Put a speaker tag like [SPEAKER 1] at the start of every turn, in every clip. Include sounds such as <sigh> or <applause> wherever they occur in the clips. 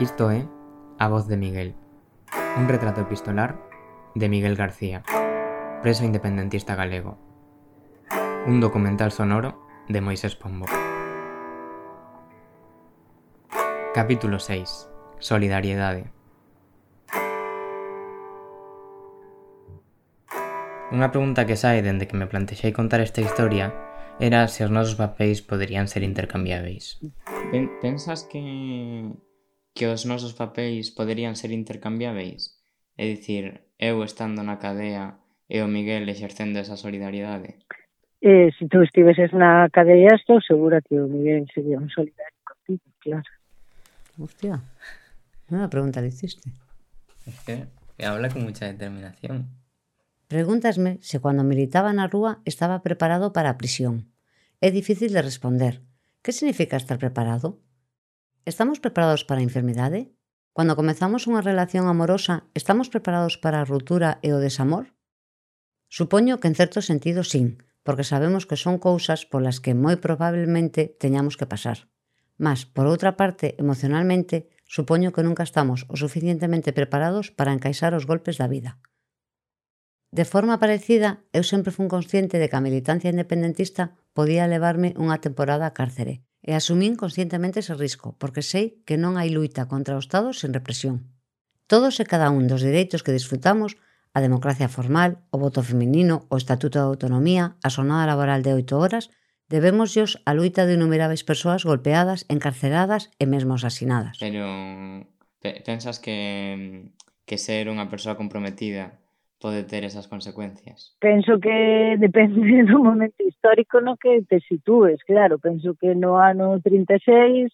[SPEAKER 1] Isto é A voz de Miguel, un retrato epistolar de Miguel García, preso independentista galego. Un documental sonoro de Moisés Pombo. Capítulo 6. Solidariedade. Unha pregunta que sai dende que me plantexei contar esta historia era se os nosos papéis poderían ser intercambiáveis. Pensas que que os nosos papéis poderían ser intercambiáveis? É dicir, eu estando na cadea e o Miguel exercendo esa solidariedade?
[SPEAKER 2] Eh, se tú estiveses na cadea, estou segura que o Miguel sería un solidario contigo, claro.
[SPEAKER 3] Hostia, nada pregunta le hiciste.
[SPEAKER 1] Es que, que habla con mucha determinación.
[SPEAKER 3] Pregúntasme se cuando militaba na rúa estaba preparado para a prisión. É difícil de responder. Que significa estar preparado? Estamos preparados para a enfermidade? Cando comezamos unha relación amorosa, estamos preparados para a ruptura e o desamor? Supoño que en certo sentido sin, porque sabemos que son cousas polas que moi probablemente teñamos que pasar. Mas, por outra parte, emocionalmente, supoño que nunca estamos o suficientemente preparados para encaixar os golpes da vida. De forma parecida, eu sempre fun consciente de que a militancia independentista podía levarme unha temporada a cárcere, E asumín conscientemente ese risco, porque sei que non hai luita contra o Estado sen represión. Todos e cada un dos dereitos que disfrutamos, a democracia formal, o voto feminino, o Estatuto de Autonomía, a jornada laboral de oito horas, debémosllos a luita de innumerables persoas golpeadas, encarceradas e mesmo asasinadas.
[SPEAKER 1] Pero pensas que, que ser unha persoa comprometida pode ter esas consecuencias?
[SPEAKER 2] Penso que <laughs> depende do momento histórico no que te sitúes, claro. Penso que no ano 36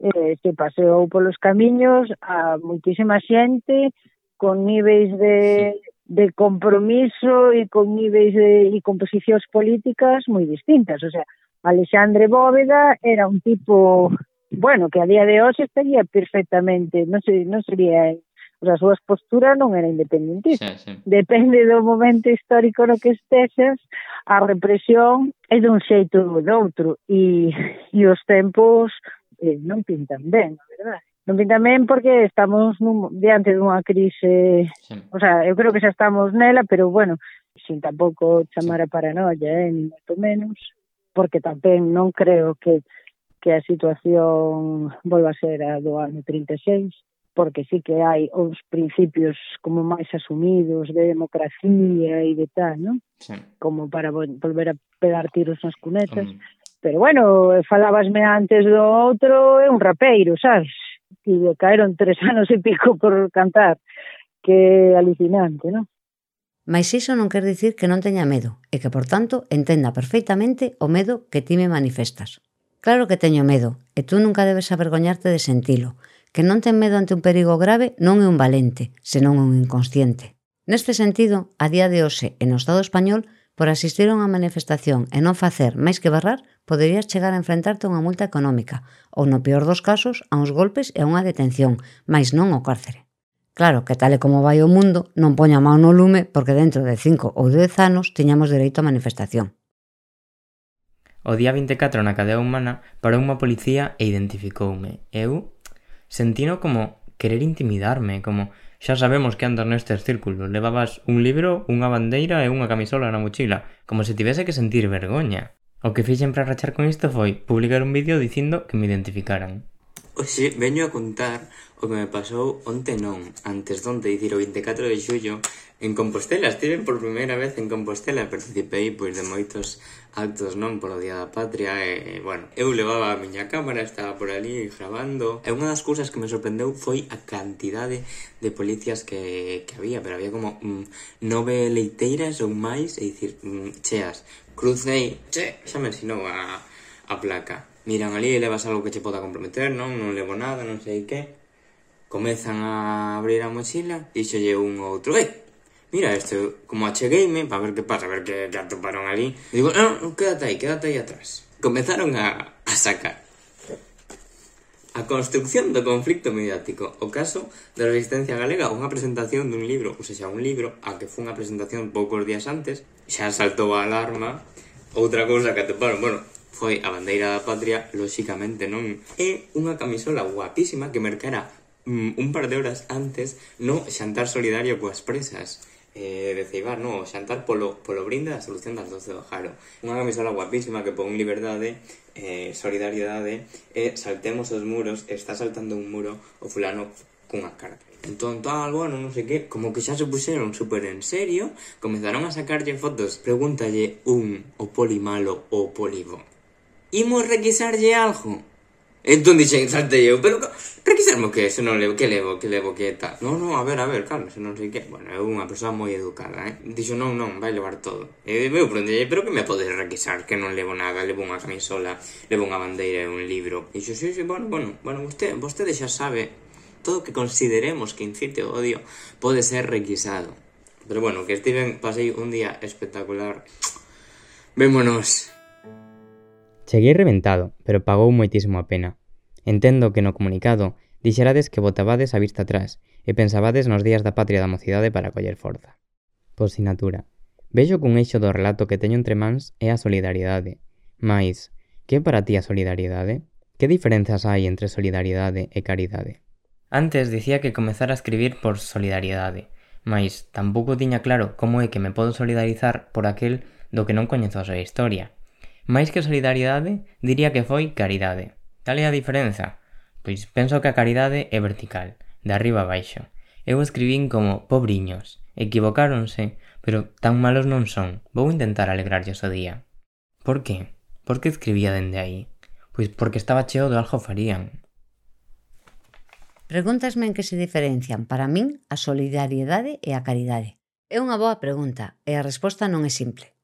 [SPEAKER 2] eh, se paseou polos camiños a moitísima xente con níveis de, sí. de compromiso e con níveis de, e composicións políticas moi distintas. O sea, Alexandre Bóveda era un tipo bueno, que a día de hoxe estaría perfectamente, non, sei, non sería Pois a súa postura non era independentista. Sí, sí. Depende do momento histórico no que estexas, a represión é dun xeito ou doutro e, e os tempos eh, non pintan ben, a verdade. Non pintan ben porque estamos nun, diante dunha crise, sí. o sea, eu creo que xa estamos nela, pero bueno, sin tampouco chamar a paranoia, eh, ni moito menos, porque tamén non creo que que a situación volva a ser a do ano 36, porque sí que hai uns principios como máis asumidos de democracia e de tal, non? Sí. Como para volver a pegar tiros nas cunetas. Um... Pero bueno, falabasme antes do outro, é un rapeiro, sabes? E caeron tres <laughs> anos e pico por cantar, que alucinante, non?
[SPEAKER 3] Mas iso non quer dicir que non teña medo e que, por tanto, entenda perfeitamente o medo que ti me manifestas. Claro que teño medo e tú nunca debes avergoñarte de sentilo, que non ten medo ante un perigo grave non é un valente, senón un inconsciente. Neste sentido, a día de hoxe en o Estado español, por asistir a unha manifestación e non facer máis que barrar, poderías chegar a enfrentarte a unha multa económica, ou no peor dos casos, a uns golpes e a unha detención, máis non o cárcere. Claro que tal e como vai o mundo, non poña mão no lume porque dentro de 5 ou 10 anos tiñamos dereito a manifestación.
[SPEAKER 1] O día 24 na cadea humana parou unha policía e identificoume. Eu sentino como querer intimidarme, como xa sabemos que andas nestes círculos, levabas un libro, unha bandeira e unha camisola na mochila, como se tivese que sentir vergoña. O que fixen para rachar con isto foi publicar un vídeo dicindo que me identificaran. Oxe, veño a contar o que me pasou onte non, antes donde dicir o 24 de xullo en Compostela. Estive por primeira vez en Compostela, participei pois de moitos actos non polo Día da Patria e, bueno, eu levaba a miña cámara, estaba por ali grabando. E unha das cousas que me sorprendeu foi a cantidade de policías que, que había, pero había como mm, nove leiteiras ou máis, e dicir, mm, cheas, crucei, che, xa me ensinou a, a placa miran ali e levas algo que che poda comprometer, non? Non levo nada, non sei que. Comezan a abrir a mochila, dixolle un ou outro, eh, mira isto, como achegueime para ver que pasa, a ver que, que atoparon ali. E digo, non, non, quédate aí, quédate aí atrás. Comezaron a, a sacar. A construcción do conflicto mediático O caso da resistencia galega Unha presentación dun libro Ou seja, un libro a que foi unha presentación poucos días antes Xa saltou a alarma Outra cousa que atoparon Bueno, foi a bandeira da patria, lóxicamente non, e unha camisola guapísima que mercara mm, un par de horas antes no xantar solidario coas presas eh, de Ceibar, no, xantar polo, polo brinda da solución das 12 do Jaro. Unha camisola guapísima que pon liberdade, eh, solidariedade, e saltemos os muros, está saltando un muro o fulano cunha carta. Entón, tal, bueno, non sei que, como que xa se puxeron super en serio, comenzaron a sacarlle fotos, pregúntalle un o poli malo o poli bon imos requisarlle algo. Entón dixen, salte eu, pero requisarme que, se non levo, que levo, que levo, que tal. Non, non, a ver, a ver, calma, se non sei que. Bueno, é unha persoa moi educada, eh. Dixo, non, non, vai levar todo. E eu prendelle, pero que me podes requisar, que non levo nada, levo unha camisola, levo unha bandeira e un libro. Dixo, sí, sí, bueno, bueno, bueno, vostede, vostede xa sabe, todo que consideremos que incite o odio pode ser requisado. Pero bueno, que estiven, pasei un día espectacular. Vémonos. Cheguei reventado, pero pagou moitísimo a pena. Entendo que no comunicado dixerades que botabades a vista atrás e pensabades nos días da patria da mocidade para coller forza. Posinatura. Vexo cun eixo do relato que teño entre mans é a solidariedade. Mais, que para ti a solidariedade? Que diferenzas hai entre solidariedade e caridade? Antes dicía que comezara a escribir por solidariedade, mais tampouco tiña claro como é que me podo solidarizar por aquel do que non coñezo a súa historia, máis que solidariedade, diría que foi caridade. Cal é a diferenza? Pois penso que a caridade é vertical, de arriba a baixo. Eu escribín como pobriños, equivocáronse, pero tan malos non son, vou intentar alegrarlles o día. Por que? Por que escribía dende aí? Pois porque estaba cheo do algo farían.
[SPEAKER 3] Pregúntasme en que se diferencian para min a solidariedade e a caridade. É unha boa pregunta e a resposta non é simple.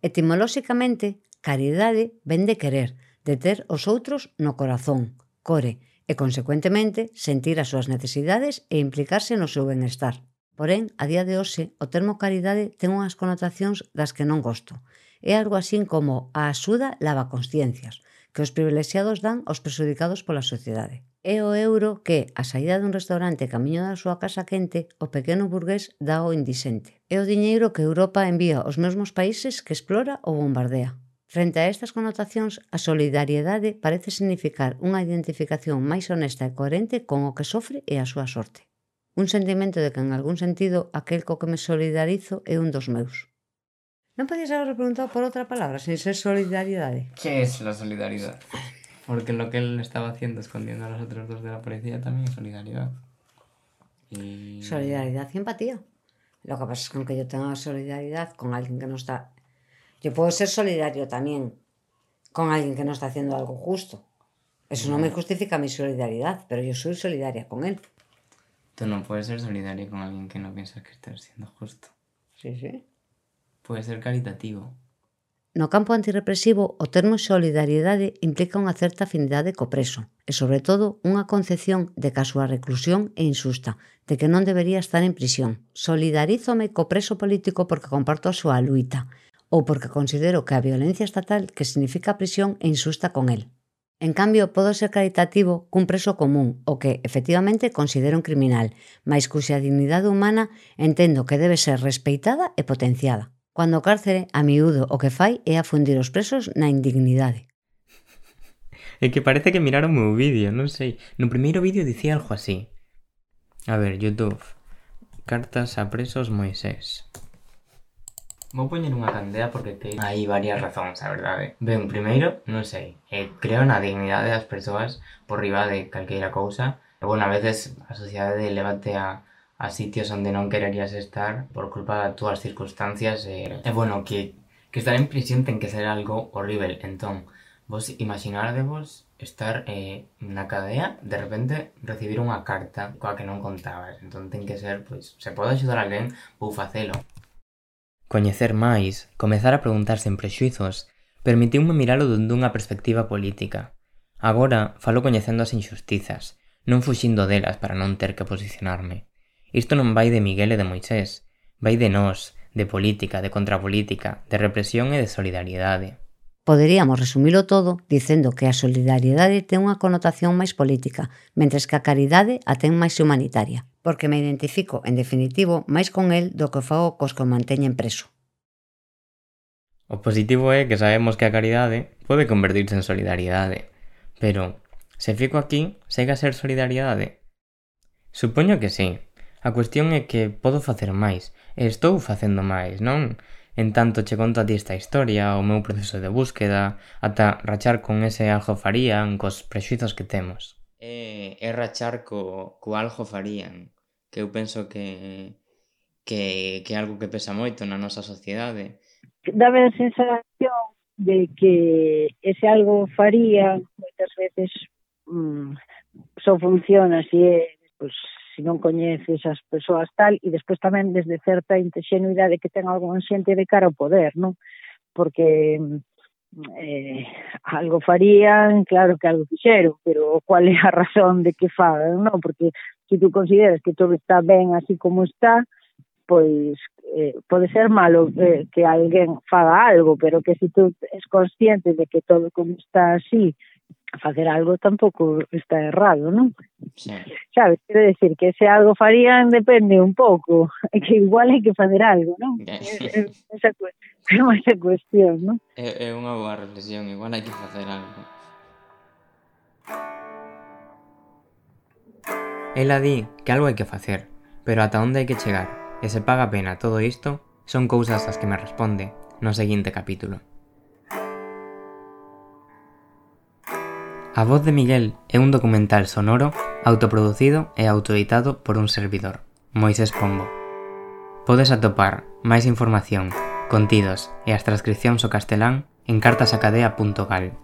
[SPEAKER 3] Etimolóxicamente, Caridade ven de querer, de ter os outros no corazón, core, e, consecuentemente, sentir as súas necesidades e implicarse no seu benestar. Porén, a día de hoxe, o termo caridade ten unhas connotacións das que non gosto. É algo así como a axuda lava consciencias, que os privilexiados dan aos presudicados pola sociedade. É o euro que, a saída dun restaurante camiño da súa casa quente, o pequeno burgués dá ao indixente. É o diñeiro que Europa envía aos mesmos países que explora ou bombardea. Frente a estas connotacións, a solidariedade parece significar unha identificación máis honesta e coherente con o que sofre e a súa sorte. Un sentimento de que en algún sentido aquel co que me solidarizo é un dos meus. Non podías haber preguntado por outra palabra sin ser solidariedade.
[SPEAKER 1] Que é la solidaridade? Porque lo que él estaba haciendo escondiendo a los otros dos de la policía también es solidaridad.
[SPEAKER 3] Y... Solidaridad y empatía. Lo que pasa es que aunque yo tenga solidaridad con alguien que no está Yo puedo ser solidario también con alguien que no está haciendo algo justo. Eso no me justifica mi solidaridad, pero yo soy solidaria con él.
[SPEAKER 1] Tú no puedes ser solidario con alguien que no piensas que estás siendo justo.
[SPEAKER 3] Sí, sí.
[SPEAKER 1] Puedes ser caritativo.
[SPEAKER 3] No campo antirrepresivo, o termo solidariedade implica unha certa afinidade co preso e, sobre todo, unha concepción de que a súa reclusión é insusta, de que non debería estar en prisión. Solidarízome co preso político porque comparto a súa luita, ou porque considero que a violencia estatal que significa prisión é insusta con el. En cambio, podo ser caritativo cun preso común, o que efectivamente considero un criminal, mais cuxa dignidade humana entendo que debe ser respeitada e potenciada. Cando o cárcere, a miúdo, o que fai é afundir os presos na indignidade. <laughs>
[SPEAKER 1] É que parece que miraron o meu vídeo, non sei. No primeiro vídeo dicía algo así. A ver, Youtube. Cartas a presos Moisés. Vou poñer unha candea porque te hai varias razóns, a verdade. ¿eh? Ben, primeiro, non sei, eh, creo na dignidade das persoas por riba de calqueira cousa. E, bueno, a veces a sociedade levate a, a sitios onde non quererías estar por culpa das túas circunstancias e, e bueno, que, que estar en prisión ten que ser algo horrible. Entón, vos imaginardevos estar eh, na cadea, de repente recibir unha carta coa que non contabas. Entón ten que ser, pois, se pode axudar alguén, vou facelo. Coñecer máis, comezar a preguntar sen prexuizos, permitiume miralo dunha perspectiva política. Agora falo coñecendo as injustizas, non fuxindo delas para non ter que posicionarme. Isto non vai de Miguel e de Moisés, vai de nós, de política, de contrapolítica, de represión e de solidariedade.
[SPEAKER 3] Poderíamos resumilo todo dicendo que a solidariedade ten unha connotación máis política, mentres que a caridade a ten máis humanitaria porque me identifico, en definitivo, máis con el do que fago cos que o manteñen preso.
[SPEAKER 1] O positivo é que sabemos que a caridade pode convertirse en solidariedade, pero se fico aquí, segue a ser solidariedade? Supoño que sí. A cuestión é que podo facer máis, e estou facendo máis, non? En tanto che conto a ti esta historia, o meu proceso de búsqueda, ata rachar con ese algo farían, cos prexuizos que temos. É, é rachar co, co algo farían que eu penso que que, que é algo que pesa moito na nosa sociedade.
[SPEAKER 2] Dame a sensación de que ese algo faría moitas veces mm, só funciona se é, pues, se non coñeces as persoas tal e despois tamén desde certa ingenuidade que ten algún xente de cara ao poder, non? Porque mm, eh, algo farían, claro que algo fixeron, pero cual é a <laughs> razón de que fagan, non? Porque se si tú consideras que todo está ben así como está, pois eh, pode ser malo eh, que alguén faga algo, pero que se si tú es consciente de que todo como está así, facer algo tampouco está errado, non?
[SPEAKER 1] Sí.
[SPEAKER 2] Sabes, quero decir que se algo farían depende un pouco, <laughs> que igual hai que facer algo, non?
[SPEAKER 1] Eh,
[SPEAKER 2] esa, é esa <laughs> cuestión, non?
[SPEAKER 1] É, é unha boa reflexión, igual hai que facer algo. Ela di que algo hai que facer, pero ata onde hai que chegar e se paga pena todo isto son cousas as que me responde no seguinte capítulo. A voz de Miguel é un documental sonoro autoproducido e autoeditado por un servidor, Moisés Pombo. Podes atopar máis información, contidos e as transcripcións ao castelán en cartasacadea.gal.